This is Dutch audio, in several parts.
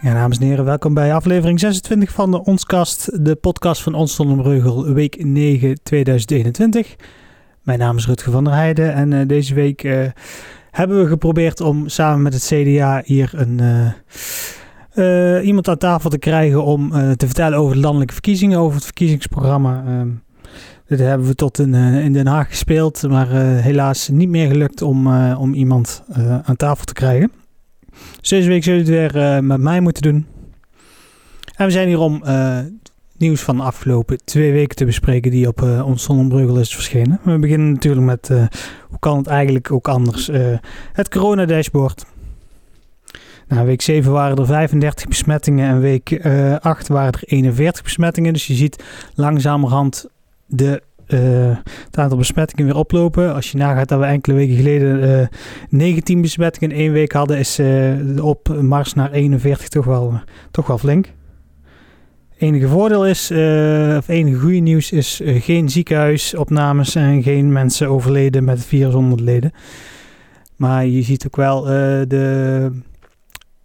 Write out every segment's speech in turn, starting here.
Ja, dames en heren, welkom bij aflevering 26 van de Onskast, de podcast van Ons Breugel, week 9 2021. Mijn naam is Rutger van der Heijden en uh, deze week uh, hebben we geprobeerd om samen met het CDA hier een, uh, iemand aan tafel te krijgen om te vertellen over de landelijke verkiezingen, over het verkiezingsprogramma. Ehm, dit hebben we tot in, in Den Haag gespeeld, maar helaas niet meer gelukt om, om iemand aan tafel te krijgen. Dus deze week zullen we het weer uh, met mij moeten doen. En we zijn hier om uh, nieuws van de afgelopen twee weken te bespreken die op uh, ons Zonnebreugel is verschenen. We beginnen natuurlijk met hoe kan het eigenlijk ook anders? het corona-dashboard. Nou, week 7 waren er 35 besmettingen en week 8 waren er 41 besmettingen. Dus je ziet langzamerhand de uh, het aantal besmettingen weer oplopen. Als je nagaat dat we enkele weken geleden uh, eh, 19 besmettingen in één week hadden, is uh, op mars naar 41 toch wel, toch wel flink. Enige voordeel is, of enige goede nieuws is geen ziekenhuisopnames en geen mensen overleden met het virus onder leden. Maar je ziet ook wel de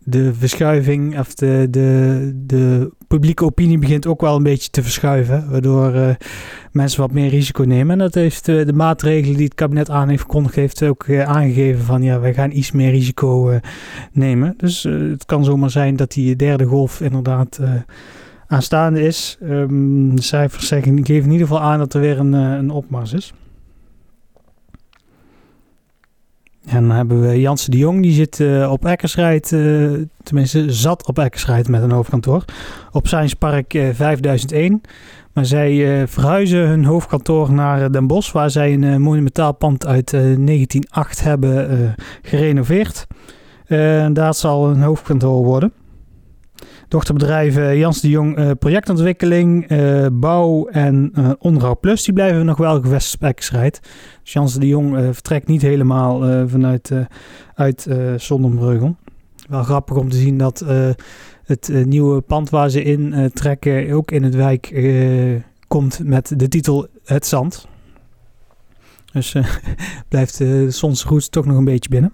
de verschuiving of de, de, de publieke opinie begint ook wel een beetje te verschuiven. Waardoor uh, mensen wat meer risico nemen. En dat heeft uh, de maatregelen die het kabinet aan heeft gekondigd, heeft ook uh, aangegeven van ja, wij gaan iets meer risico nemen. Dus het kan zomaar zijn dat die derde golf inderdaad aanstaande is. Um, de cijfers zeggen, geven in ieder geval aan dat er weer een, een opmars is. En dan hebben we Jansen de Jong, die zit uh, op Eckersrijd, uh, tenminste zat op Eckersrijd met een hoofdkantoor, op Science Park uh, 5001. Maar zij verhuizen hun hoofdkantoor naar Den Bosch, waar zij een monumentaal pand uit 1908 hebben gerenoveerd. daar zal een hoofdkantoor worden. Dochterbedrijven Jans de Jong uh, projectontwikkeling, uh, bouw en uh, onderhoud plus, die blijven nog wel gevestigd Dus Jans de Jong vertrekt niet helemaal vanuit uit Zondenbreugel. Wel grappig om te zien dat het nieuwe pand waar ze in trekken ook in het wijk komt met de titel Het Zand. Dus blijft de zonsgoed toch nog een beetje binnen.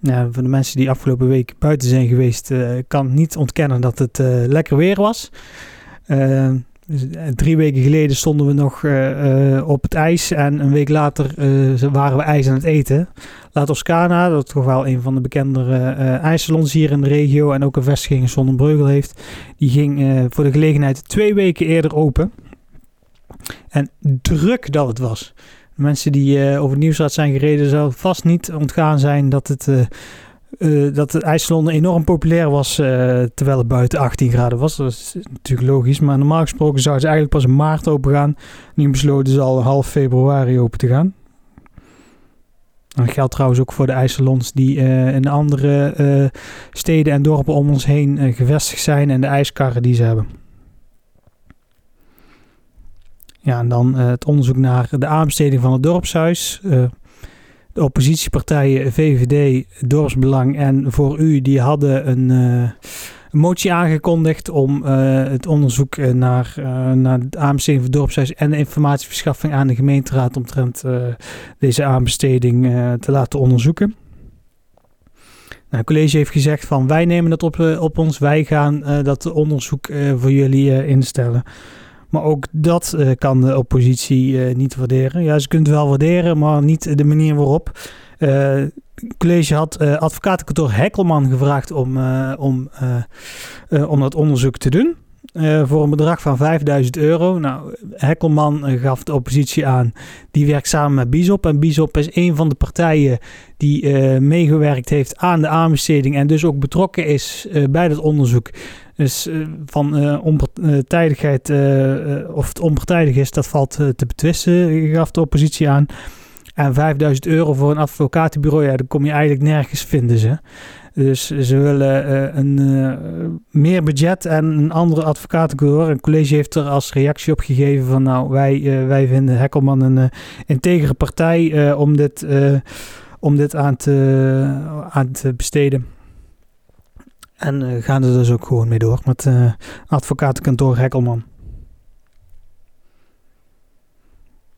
Ja, voor de mensen die afgelopen week buiten zijn geweest, uh, kan niet ontkennen dat het uh, lekker weer was. Uh, drie weken geleden stonden we nog op het ijs en een week later waren we ijs aan het eten. La Toscana, dat toch wel een van de bekendere ijssalons hier in de regio en ook een vestiging in Zonnebreugel heeft, die ging voor de gelegenheid twee weken eerder open. En druk dat het was mensen die uh, over het nieuwsraad zijn gereden, zal vast niet ontgaan zijn dat het, uh, dat IJsselon enorm populair was terwijl het buiten 18 graden was. Dat is natuurlijk logisch, maar normaal gesproken zou ze eigenlijk pas in maart open gaan. Nu besloten ze al half februari open te gaan. dat geldt trouwens ook voor de ijssalons die in andere steden en dorpen om ons heen gevestigd zijn en de ijskarren die ze hebben. Ja, en dan uh, het onderzoek naar de aanbesteding van het dorpshuis. Uh, de oppositiepartijen VVD, Dorpsbelang en Voor U, die hadden een, een motie aangekondigd om het onderzoek naar, naar de aanbesteding van het dorpshuis en de informatieverschaffing aan de gemeenteraad omtrent deze aanbesteding te laten onderzoeken. Nou, het college heeft gezegd van wij nemen dat op, op ons, wij gaan dat onderzoek voor jullie instellen. Maar ook dat uh, kan de oppositie uh, niet waarderen. Ja, ze het wel waarderen, maar niet de manier waarop. Het college had advocatenkantoor Hekkelman gevraagd om, om, om dat onderzoek te doen. voor een bedrag van 5000 euro. Nou, Hekkelman gaf de oppositie aan. Die werkt samen met Bizop. En Bizop is een van de partijen die meegewerkt heeft aan de aanbesteding. En dus ook betrokken is bij dat onderzoek. Dus uh, van uh, onpartijdigheid, uh, of het onpartijdig is, dat valt te betwisten, gaf de oppositie aan. En 5000 euro voor een advocatenbureau, ja, dan kom je eigenlijk nergens vinden ze. Dus ze willen een meer budget en een andere advocatenbureau. Een college heeft er als reactie op gegeven van nou, wij, wij vinden Hekkelman een integere partij om dit, om dit aan, te, aan te besteden. En uh, gaan er dus ook gewoon mee door met uh, advocatenkantoor Hekkelman.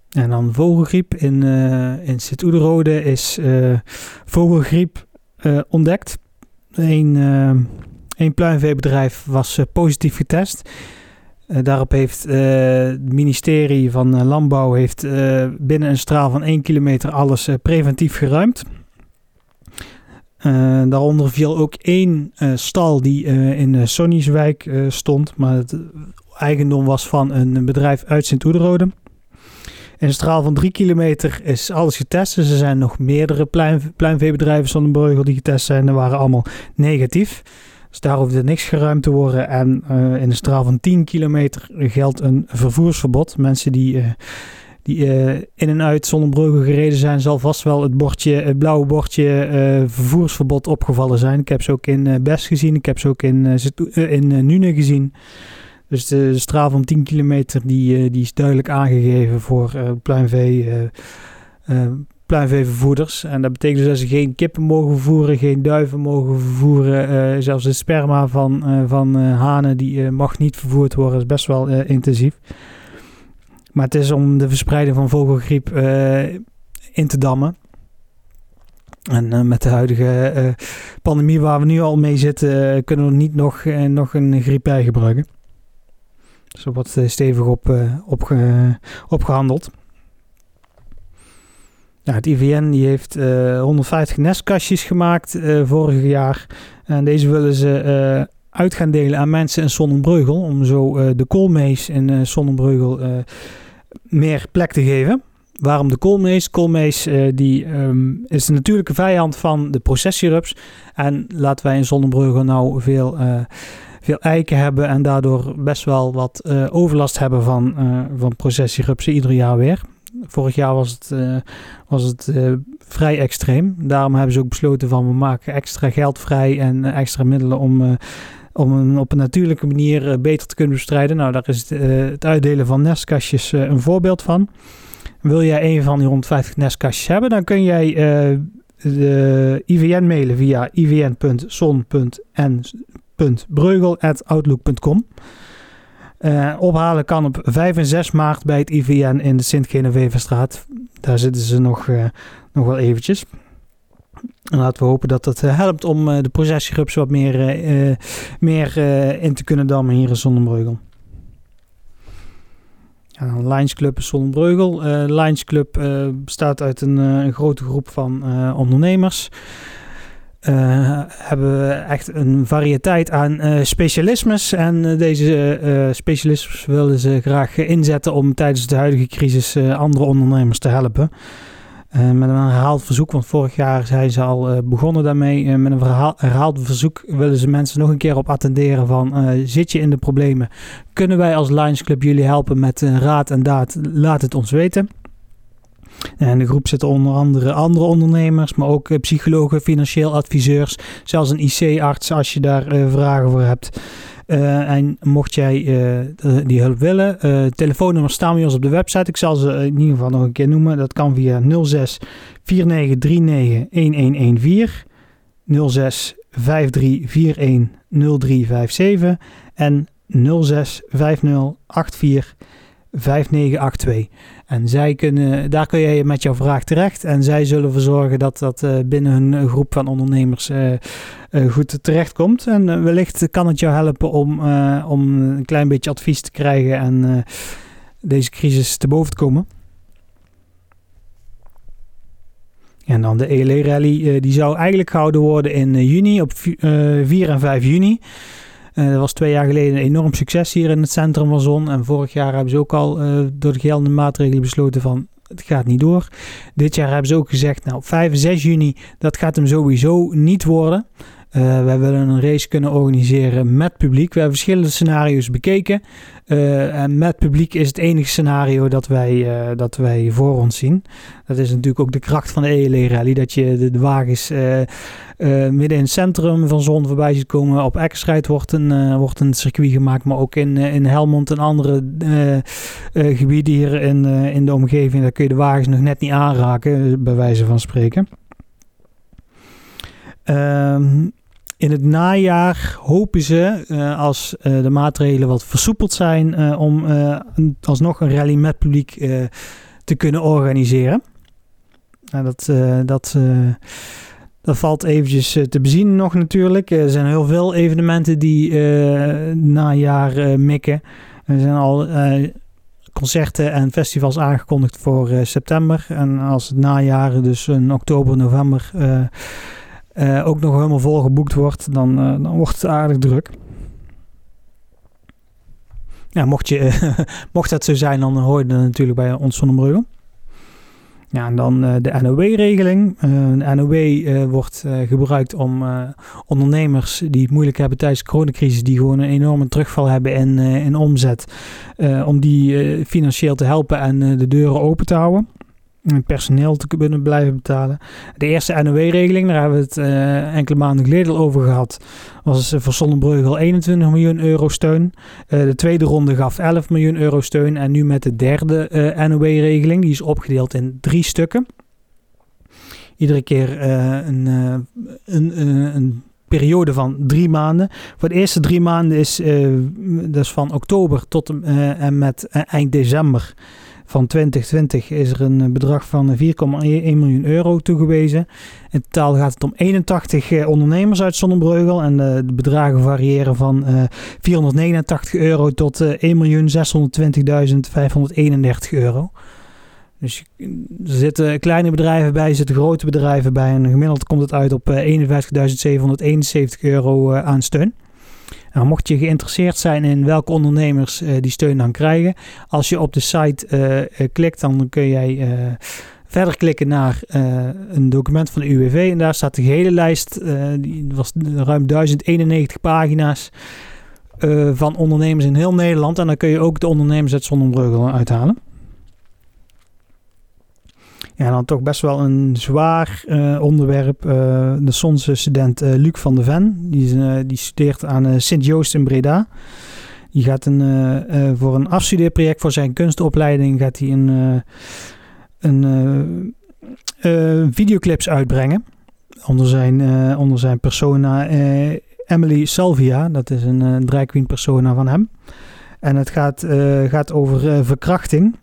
En dan vogelgriep in, uh, in Sint-Oederode is vogelgriep ontdekt. één pluimveebedrijf was positief getest. daarop heeft het ministerie van Landbouw heeft, binnen een straal van 1 kilometer alles preventief geruimd. Daaronder viel ook één stal die in Sonnieswijk stond, maar het eigendom was van een bedrijf uit Sint-Oederode. In een straal van drie kilometer is alles getest. Dus er zijn nog meerdere pluim, pluimveebedrijven zonder Breugel die getest zijn. Er waren allemaal negatief. Dus daar hoefde niks geruimd te worden. En uh, in een straal van 10 kilometer geldt een vervoersverbod. Mensen die, uh, die uh, in en uit Zonnebreugel gereden zijn, zal vast wel het, bordje, het blauwe bordje vervoersverbod opgevallen zijn. Ik heb ze ook in Best gezien. Ik heb ze ook in, in Nune gezien. Dus de, straal van 10 kilometer die, eh, die is duidelijk aangegeven voor uh, pluimvee, uh. En dat betekent dus dat ze geen kippen mogen vervoeren, geen duiven mogen vervoeren. zelfs de sperma van, van hanen die, mag niet vervoerd worden. Is best wel intensief. Maar het is om de verspreiding van vogelgriep in te dammen. En met de huidige pandemie waar we nu al mee zitten, kunnen we niet nog, nog een griep bij gebruiken. Zo wordt eh, stevig op, uh, opgehandeld. Ja, het IVN die heeft uh, eh, 150 nestkastjes gemaakt vorig jaar. En deze willen ze uit gaan delen aan mensen in Sonnenbreugel. Om zo de koolmees in Sonnenbreugel meer plek te geven. Waarom de koolmees? Koolmees die, um, is de natuurlijke vijand van de processierups. En laten wij in Sonnenbreugel nou veel veel eiken hebben en daardoor best wel wat uh, overlast hebben van, van processierupsen ieder jaar weer. Vorig jaar was het, was het vrij extreem. Daarom hebben ze ook besloten van we maken extra geld vrij en extra middelen om, om een, op een natuurlijke manier beter te kunnen bestrijden. Nou, daar is het, het uitdelen van nestkastjes een voorbeeld van. Wil jij een van die 150 nestkastjes hebben, dan kun jij de IVN mailen via ivn.son.n breugel.outlook.com. Uh, ophalen kan op 5 en 6 maart bij het IVN in de Sint-Geneveverstraat. Daar zitten ze nog, nog wel eventjes. En laten we hopen dat dat uh, helpt om de processierups wat meer, meer in te kunnen dammen hier in Zonnebreugel. Ja, Lions Club Zonnebreugel. Club bestaat uit een, een grote groep van ondernemers. Uh, hebben we echt een variëteit aan uh, specialismes. En uh, deze specialismes willen ze graag inzetten om tijdens de huidige crisis andere ondernemers te helpen. Met een herhaald verzoek, want vorig jaar zijn ze al begonnen daarmee. met een herhaald verzoek willen ze mensen nog een keer op attenderen van zit je in de problemen? Kunnen wij als Lions Club jullie helpen met raad en daad? Laat het ons weten. En de groep zit onder andere andere ondernemers, maar ook eh, psychologen, financieel adviseurs, zelfs een IC-arts als je daar vragen voor hebt. Uh, en mocht jij uh, die hulp willen, uh, telefoonnummers staan bij ons op de website. Ik zal ze in ieder geval nog een keer noemen. Dat kan via 06 4939 1114, 06 5341 0357 en 06 5084 5982. En zij kunnen, daar kun je met jouw vraag terecht. En zij zullen ervoor zorgen dat dat uh, binnen hun groep van ondernemers uh, goed terechtkomt. En wellicht kan het jou helpen om, om een klein beetje advies te krijgen en deze crisis te boven te komen. En dan de ELE Rally, die zou eigenlijk gehouden worden in juni, op 4 en 5 juni. Dat was twee jaar geleden een enorm succes hier in het centrum van Zon. En vorig jaar hebben ze ook al uh, door de geldende maatregelen besloten van het gaat niet door. Dit jaar hebben ze ook gezegd, nou 5 en 6 juni, dat gaat hem sowieso niet worden. Uh, wij willen een race kunnen organiseren met publiek. We hebben verschillende scenario's bekeken. Uh, en met publiek is het enige scenario dat wij, uh, dat wij voor ons zien. Dat is natuurlijk ook de kracht van de ELE Rally. Dat je de, wagens midden in het centrum van Zon voorbij ziet komen. Op Ekkerstrijd wordt een, wordt een circuit gemaakt. Maar ook in, in Helmond en andere gebieden hier in, in de omgeving. Daar kun je de wagens nog net niet aanraken, bij wijze van spreken. Um, in het najaar hopen ze, uh, als uh, de maatregelen wat versoepeld zijn, uh, om alsnog een rally met publiek te kunnen organiseren. Nou, dat, dat, dat valt eventjes te bezien nog natuurlijk. Er zijn heel veel evenementen die najaar mikken. Er zijn al concerten en festivals aangekondigd voor september. En als het najaar, dus in oktober, november, ook nog helemaal vol geboekt wordt, dan, dan wordt het aardig druk. Ja, mocht, je, mocht dat zo zijn, dan hoor je dat natuurlijk bij ons van Brugge. Ja, en dan uh, de NOW-regeling. De NOW wordt gebruikt om ondernemers die het moeilijk hebben tijdens de coronacrisis, die gewoon een enorme terugval hebben in, in omzet, om die financieel te helpen en de deuren open te houden personeel te kunnen blijven betalen. De eerste NOW-regeling, daar hebben we het uh, enkele maanden geleden al over gehad, was voor Sonnenbreugel 21 miljoen euro steun. Uh, de tweede ronde gaf 11 miljoen euro steun en nu met de derde uh, eh, NOW-regeling, die is opgedeeld in drie stukken. Iedere keer een, een, een periode van drie maanden. Voor de eerste drie maanden is is van oktober tot en met eind december van 2020 is er een bedrag van 4,1 miljoen euro toegewezen. In totaal gaat het om 81 eh, ondernemers uit Zonnebreugel. En eh, de bedragen variëren van 489 eh, euro tot 1.620.531 euro. Dus er zitten kleine bedrijven bij, er zitten grote bedrijven bij. En gemiddeld komt het uit op 51.771 euro aan steun. Nou, mocht je geïnteresseerd zijn in welke ondernemers uh, die steun dan krijgen, als je op de site uh, klikt, dan kun jij verder klikken naar een document van de UWV en daar staat de hele lijst, die was ruim 1091 pagina's. van ondernemers in heel Nederland. En dan kun je ook de ondernemers uit Zonnebreugel uithalen. Ja, dan toch best wel een zwaar uh, onderwerp. Uh, de Sonse student uh, Luc van de Ven, die, die studeert aan Sint-Joost in Breda. Die gaat een, voor een afstudeerproject voor zijn kunstopleiding gaat hij een, een videoclips uitbrengen. Onder zijn, onder zijn persona Emily Salvia. Dat is een, een drag queen persona van hem. En het gaat, gaat over verkrachting.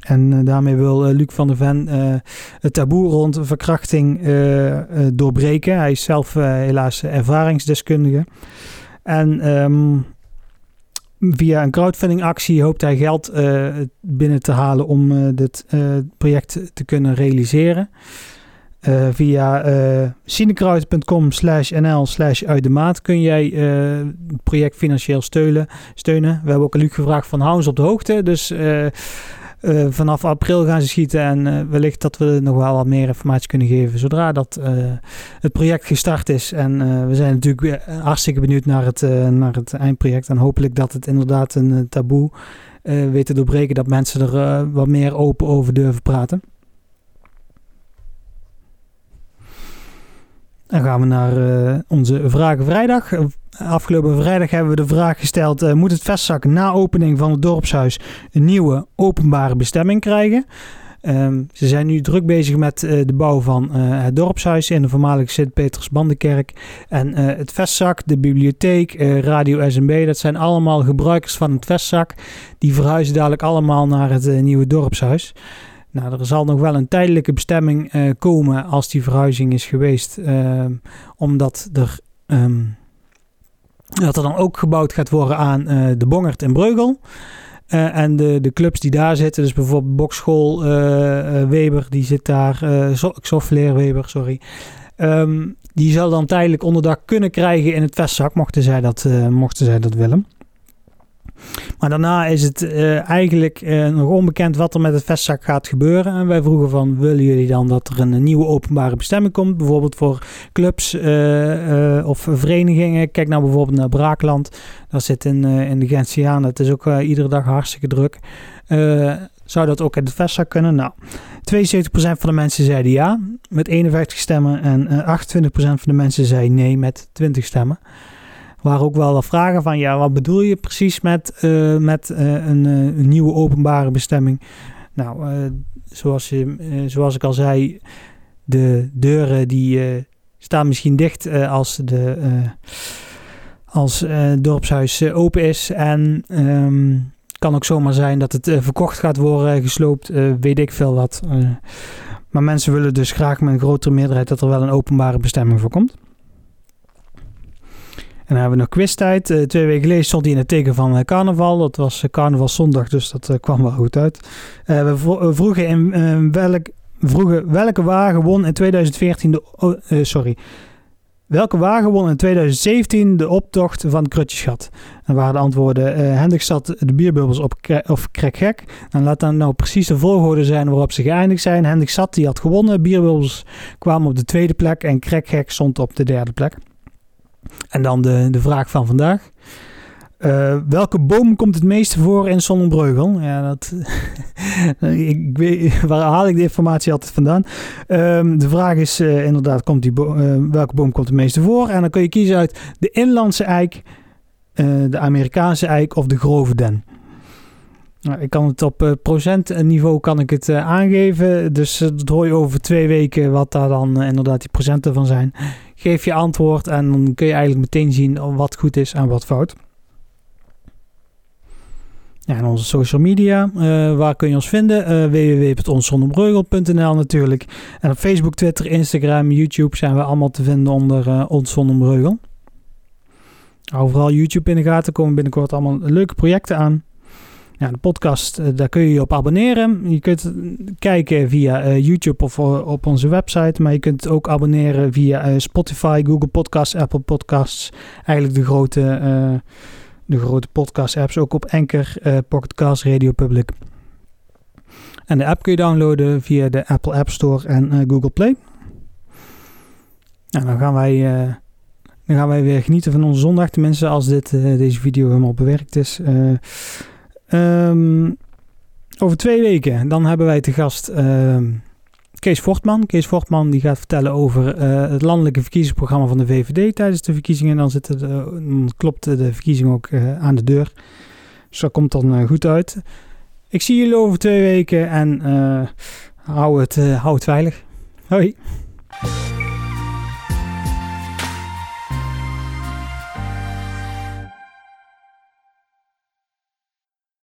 En uh, daarmee wil uh, Luc van der Ven uh, het taboe rond verkrachting doorbreken. Hij is zelf helaas ervaringsdeskundige. En um, via een crowdfundingactie hoopt hij geld binnen te halen om dit project te kunnen realiseren. via uh, slash nl slash uit de maat kun jij het project financieel steunen. steunen. We hebben ook Luc gevraagd van hou ons op de hoogte. Dus uh, vanaf april gaan ze schieten en uh, wellicht dat we nog wel wat meer informatie kunnen geven zodra dat uh, het project gestart is. En we zijn natuurlijk hartstikke benieuwd naar het, naar het eindproject en hopelijk dat het inderdaad een taboe weet te doorbreken, dat mensen er wat meer open over durven praten. Dan gaan we naar onze Vragen Vrijdag. Afgelopen vrijdag hebben we de vraag gesteld: uh, moet het vestzak na opening van het dorpshuis een nieuwe openbare bestemming krijgen? Um, ze zijn nu druk bezig met uh, de bouw van het dorpshuis in de voormalige Sint-Peters-Bandenkerk. En het vestzak, de bibliotheek, Radio SMB, dat zijn allemaal gebruikers van het vestzak. Die verhuizen dadelijk allemaal naar het nieuwe dorpshuis. Nou, er zal nog wel een tijdelijke bestemming komen als die verhuizing is geweest. Uh, omdat er, um, dat er dan ook gebouwd gaat worden aan uh, de Bongert en Breugel. en de, de clubs die daar zitten, dus bijvoorbeeld Bokschool Weber, die zit daar, Softleer Weber, sorry. Um, die zal dan tijdelijk onderdak kunnen krijgen in het vestzak, mochten zij dat, mochten zij dat willen. Maar daarna is het uh, eigenlijk uh, nog onbekend wat er met het vestzak gaat gebeuren. En wij vroegen van, willen jullie dan dat er een nieuwe openbare bestemming komt? Bijvoorbeeld voor clubs uh, of verenigingen. Kijk nou bijvoorbeeld naar Braakland. Dat zit in, in de Gentiaan. Het is ook iedere dag hartstikke druk. zou dat ook in het vestzak kunnen? Nou, 72% van de mensen zeiden ja met 51 stemmen. En 28% van de mensen zei nee met 20 stemmen waren ook wel vragen van, ja, wat bedoel je precies met, uh, met een, uh, een, nieuwe openbare bestemming? Nou, zoals, je, zoals ik al zei, de deuren die staan misschien dicht als de als het dorpshuis open is. En um, kan ook zomaar zijn dat het verkocht gaat worden, gesloopt, weet ik veel wat. Maar mensen willen dus graag met een grotere meerderheid dat er wel een openbare bestemming voor komt. En dan hebben we nog quiztijd. Uh, twee weken geleden stond hij in het teken van uh, carnaval. Dat was uh, carnavalzondag, dus dat kwam wel goed uit. we vroegen, in, welk, welke wagen won in 2014 de... Sorry. Welke wagen won in 2017 de optocht van Krutjeschat? En waren de antwoorden: uh, Hendrik zat de bierbubbels op of krek gek. En laat dan nou precies de volgorde zijn waarop ze geëindigd zijn. Hendrik zat, die had gewonnen. Bierbubbels kwamen op de tweede plek en krek gek stond op de derde plek. En dan de, de vraag van vandaag. Uh, welke boom komt het meeste voor in Sonnenbreugel? Ja, dat, ik weet, waar haal ik de informatie altijd vandaan? Um, de vraag is uh, inderdaad, komt die uh, welke boom komt het meeste voor? En dan kun je kiezen uit de inlandse eik, de Amerikaanse eik of de grove den. Nou, ik kan het op procentniveau kan ik het aangeven. Dus dat hoor je over twee weken wat daar dan inderdaad die procenten van zijn. Geef je antwoord en dan kun je eigenlijk meteen zien wat goed is en wat fout. Ja, en onze social media, uh, waar kun je ons vinden? Uh, natuurlijk. En op Facebook, Twitter, Instagram, YouTube zijn we allemaal te vinden onder uh, vooral YouTube in de gaten, komen binnenkort allemaal leuke projecten aan. Ja, de podcast, daar kun je je op abonneren. Je kunt kijken via YouTube of op onze website. Maar je kunt ook abonneren via Spotify, Google Podcasts, Apple Podcasts. Eigenlijk de grote de grote podcast-apps, ook op Anchor, Pocketcast, Radio Public. En de app kun je downloaden via de Apple App Store en Google Play. Nou, dan gaan wij, dan gaan wij weer genieten van onze zondag. Tenminste, als dit, deze video helemaal bewerkt is. Um, over twee weken, dan hebben wij te gast ehm, Kees Fortman. Kees Fortman die gaat vertellen over uh, het landelijke verkiezingsprogramma van de VVD tijdens de verkiezingen. En dan, zit het, dan klopt de verkiezing ook uh, aan de deur. Dus dat komt dan goed uit. Ik zie jullie over twee weken en hou, het, hou het veilig. Hoi.